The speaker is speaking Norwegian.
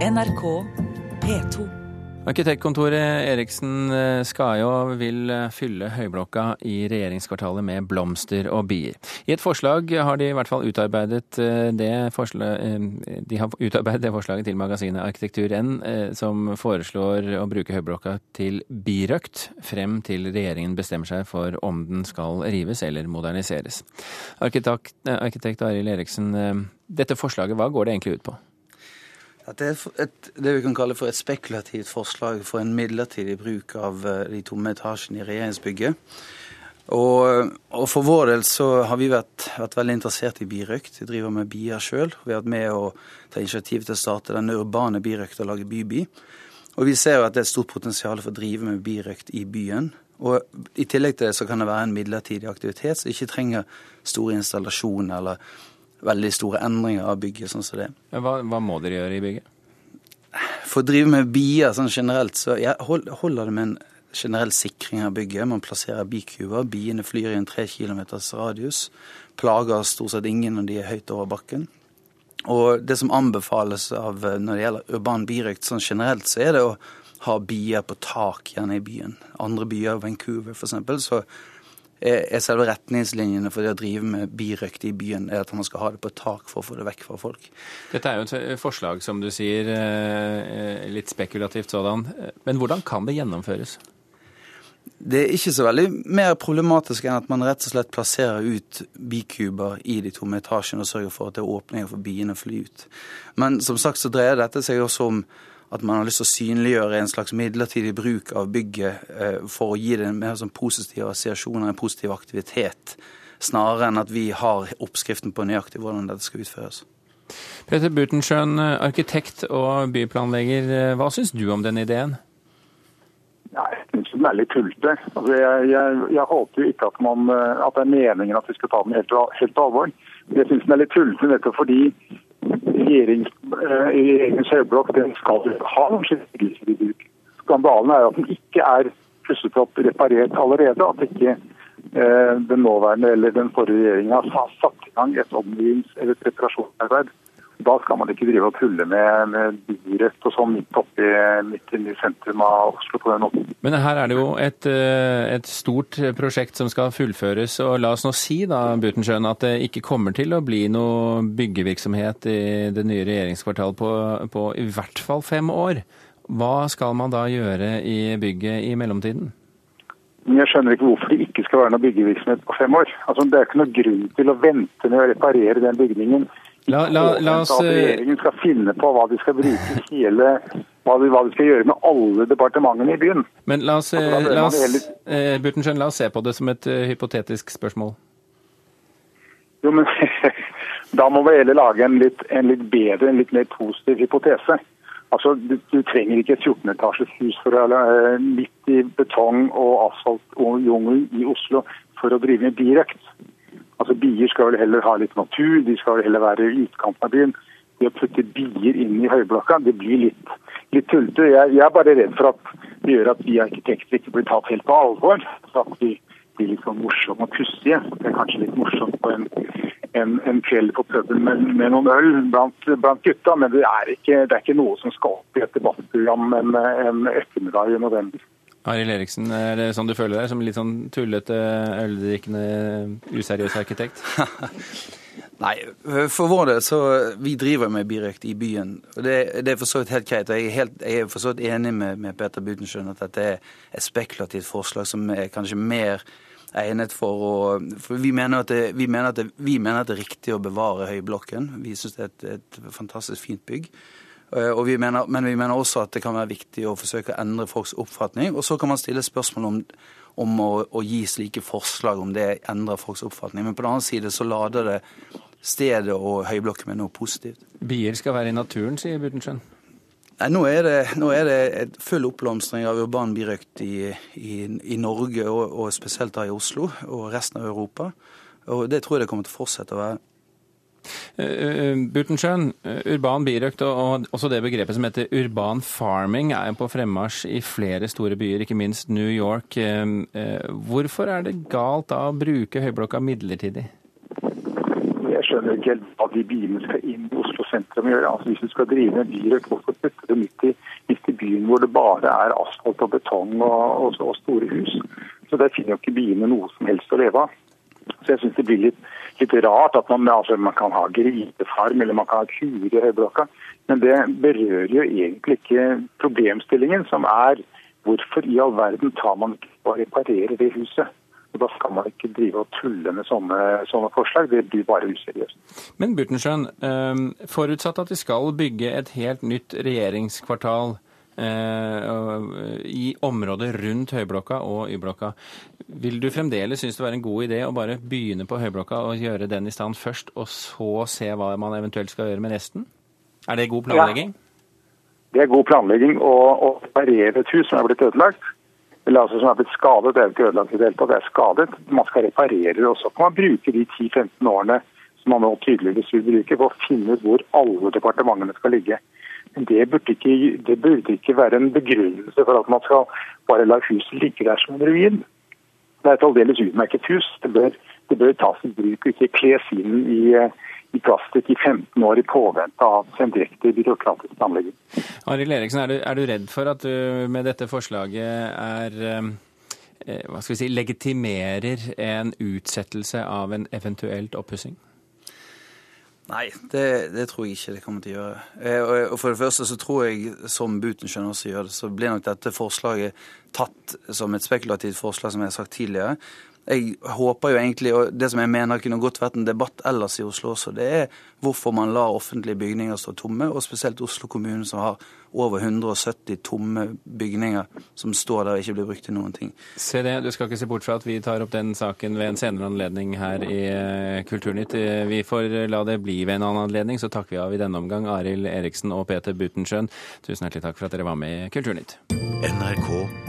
NRK P2. Arkitektkontoret Eriksen Skajå vil eh, fylle Høyblokka i regjeringskvartalet med blomster og bier. I et forslag har de i hvert fall utarbeidet eh, det, forslaget, de har utarbeidet det forslaget til magasinet Arkitektur N, som foreslår å bruke Høyblokka til birøkt frem til regjeringen bestemmer seg for om den skal rives eller moderniseres. Arkitekt, arkitekt Arild Eriksen, dette forslaget, hva går det egentlig ut på? Det er et, det vi kan kalle for et spekulativt forslag for en midlertidig bruk av eh, de tomme etasjene i regjeringsbygget. Og, og, for vår del så har vi vært, vært veldig interessert i birøkt. Vi driver med bier sjøl. Vi har vært med å ta initiativ til å starte den urbane birøkta og lage byby. Og vi ser jo at det er et stort potensial for å drive med birøkt i byen. Og I tillegg til det så kan det være en midlertidig aktivitet som ikke trenger store installasjoner eller veldig store endringer av bygget sånn som det. Hva, hva må dere gjøre i bygget? For å drive med bier sånn generelt, så jeg holder det med en generell sikring av bygget. Man plasserer bikuber. Biene flyr i en tre kilometers radius. Plager stort sett ingen når de er høyt over bakken. Og det som anbefales av når det gjelder urban birøkt sånn generelt, så er det å ha bier på tak gjerne i byen. Andre byer, Vancouver f.eks., så er selve retningslinjene for det å drive med birøkt i byen er at man skal ha det på tak for å få det vekk fra folk. Dette er jo et forslag, som du sier, eh, litt spekulativt sådan. Men hvordan kan det gjennomføres? Det er ikke så veldig mer problematisk enn at man rett og slett plasserer ut bikuber i de tomme etasjene og sørger for at det er åpninger for biene å fly ut. Men som sagt så dreier dette seg også om at man har lyst til å synliggjøre en slags midlertidig bruk av bygget eh, for å gi det en mer sånn positiv assosiasjon og en positiv aktivitet, snarere enn at vi har oppskriften på nøyaktig hvordan dette skal utføres. Peter Butensjøen, arkitekt og byplanlegger, eh, hva syns du om den ideen? jeg syns den er litt tullete. Altså, jeg, jeg, jeg, håper jo ikke at, man, eh, at, det er meningen at vi skal ta den helt, helt på alvor. Jeg syns den er litt tullete nettopp fordi regjerings, eh, regjeringens høyblokk den skal ha noen skikkelser i bruk. Skandalen er at den ikke er pusset opp reparert allerede. At ikke eh, den nåværende eller den forrige regjeringa har satt i gang et omgivings- eller et reparasjonsarbeid. Da skal man ikke drive og tulle med, med byrett og sånn midt oppi midt inne i sentrum av Oslo på den måten. Men her er det jo et, eh, et, stort prosjekt som skal fullføres. og La oss nå si da, Butensjøen, at det ikke kommer til å bli noe byggevirksomhet i det nye regjeringskvartalet på, på i hvert fall fem år. Hva skal man da gjøre i bygget i mellomtiden? Jeg skjønner ikke hvorfor det ikke skal være noe byggevirksomhet på fem år. Altså, det er ikke noe grunn til å vente med å reparere den bygningen La, la, la oss... At eh, regjeringen skal finne på hva de skal bruke hele hva vi, hva vi, skal gjøre med alle departementene i byen. Men la oss, altså, la oss, eh, Burtenschøn, la oss se på det som et uh, hypotetisk spørsmål. Jo, men Da må vi heller lage en litt, en litt, bedre, en litt mer positiv hypotese. Altså, Du, du trenger ikke et 14-etasjes hus for å, uh, midt i betong og asfalt og jungel i Oslo for å drive med birøkt. Altså Bier skal vel heller ha litt natur, de skal vel heller være i utkanten av byen. Det å putte bier inn i høyblokka, det blir litt, litt tullete. Jeg, jeg, er bare redd for at det gjør at vi arkitekter ikke blir tatt helt på alvor. Så at vi blir litt sånn morsomme og pussige. Det er kanskje litt morsomt på en, en, en kveld på puben med, med, noen øl blant, blant gutta, men det er, ikke, det er, ikke, noe som skal opp i et debattprogram en, en ettermiddag i november. Arild Eriksen, er det sånn du føler deg? Som litt sånn tullete, øldrikkende, useriøs arkitekt? Nei, for vår del så Vi driver med birøkt i byen. og Det, det er for så vidt helt greit. Jeg er, helt, jeg er for så vidt enig med, med Peter Butenschøn at dette er et spekulativt forslag som er kanskje mer egnet for å for vi, mener det, vi, mener det, vi, mener at det, er riktig å bevare Høyblokken. Vi syns det er et, et fantastisk fint bygg. Eh, vi mener, men vi mener også at det kan være viktig å forsøke å endre folks oppfatning. Og så kan man stille spørsmål om, om å, å, gi slike forslag, om det endrer folks oppfatning. Men på den annen side så lader det stedet og høyblokken med noe positivt. Bier skal være i naturen, sier Butenschøn. Nei, nå er, det, nå er det full oppblomstring av urban birøkt i, i, i, Norge, og, og spesielt da i Oslo og resten av Europa. Og det tror jeg det kommer til å fortsette å være. Eh, eh, Burtensjøen, eh, urban birøkt og også det begrepet som heter urban farming er på fremmarsj i flere store byer, ikke minst New York. Hvorfor er det galt da å bruke Høyblokka midlertidig? Jeg skjønner ikke helt hva de bilene skal inn i Oslo sentrum gjøre. Altså Hvis du skal drive med byrøyk, hvorfor putte det midt i, midt i, byen hvor det bare er asfalt og betong og, og, og store hus? Så Der finner jo ikke byene noe som helst å leve av. Så jeg syns det blir litt, litt, rart at man, altså, man kan ha gripefarm eller man kan ha kuer i høyblokka, Men det berører jo egentlig ikke problemstillingen, som er hvorfor i all verden tar man ikke og reparerer det huset? Og Da skal man ikke drive og tulle med sånne, sånne forslag. Det blir bare useriøst. Men Burtensjøen, ehm, forutsatt at vi skal bygge et helt nytt regjeringskvartal eh, i området rundt Høyblokka og Y-blokka, vil du fremdeles synes det var en god idé å bare begynne på Høyblokka og gjøre den i stand først, og så se hva man eventuelt skal gjøre med resten? Er det god planlegging? Ja. Det er god planlegging å reparere et hus som er blitt ødelagt eller altså som er blitt skadet. Det er jo ikke ødelagt i det hele tatt, det er skadet. Man skal reparere det. Og så kan man bruke de 10-15 årene som man nå tydeligvis vil bruke, på å finne ut hvor alle departementene skal ligge. Men det burde, ikke, det burde ikke være en begrunnelse for at man skal bare la huset ligge der som en ruin. Det er et aldeles utmerket hus. Det bør, det bør tas i bruk ikke kles inn i i plastikk i 15 år i påvente av en direkte byråkratisk planlegging. Arild Eriksen, er du, er du, redd for at du med dette forslaget er eh, eh, hva skal vi si, legitimerer en utsettelse av en eventuelt oppussing? Nei, det, det, tror jeg ikke det kommer til å gjøre. Eh, og For det første så tror jeg, som Butenschøn også gjør det, så blir nok dette forslaget tatt som et spekulativt forslag, som jeg har sagt tidligere jeg håper jo egentlig, og det som jeg mener kunne godt vært en debatt ellers i Oslo også, det er hvorfor man lar offentlige bygninger stå tomme, og spesielt Oslo kommune som har over 170 tomme bygninger som står der og ikke blir brukt til noen ting. Se det, du skal ikke se bort fra at vi tar opp den saken ved en senere anledning her i eh, Kulturnytt. Eh, vi får la det bli ved en annen anledning, så takker vi av i denne omgang Arild Eriksen og Peter Butensjøen. Tusen hjertelig takk for at dere var med i Kulturnytt. NRK P2.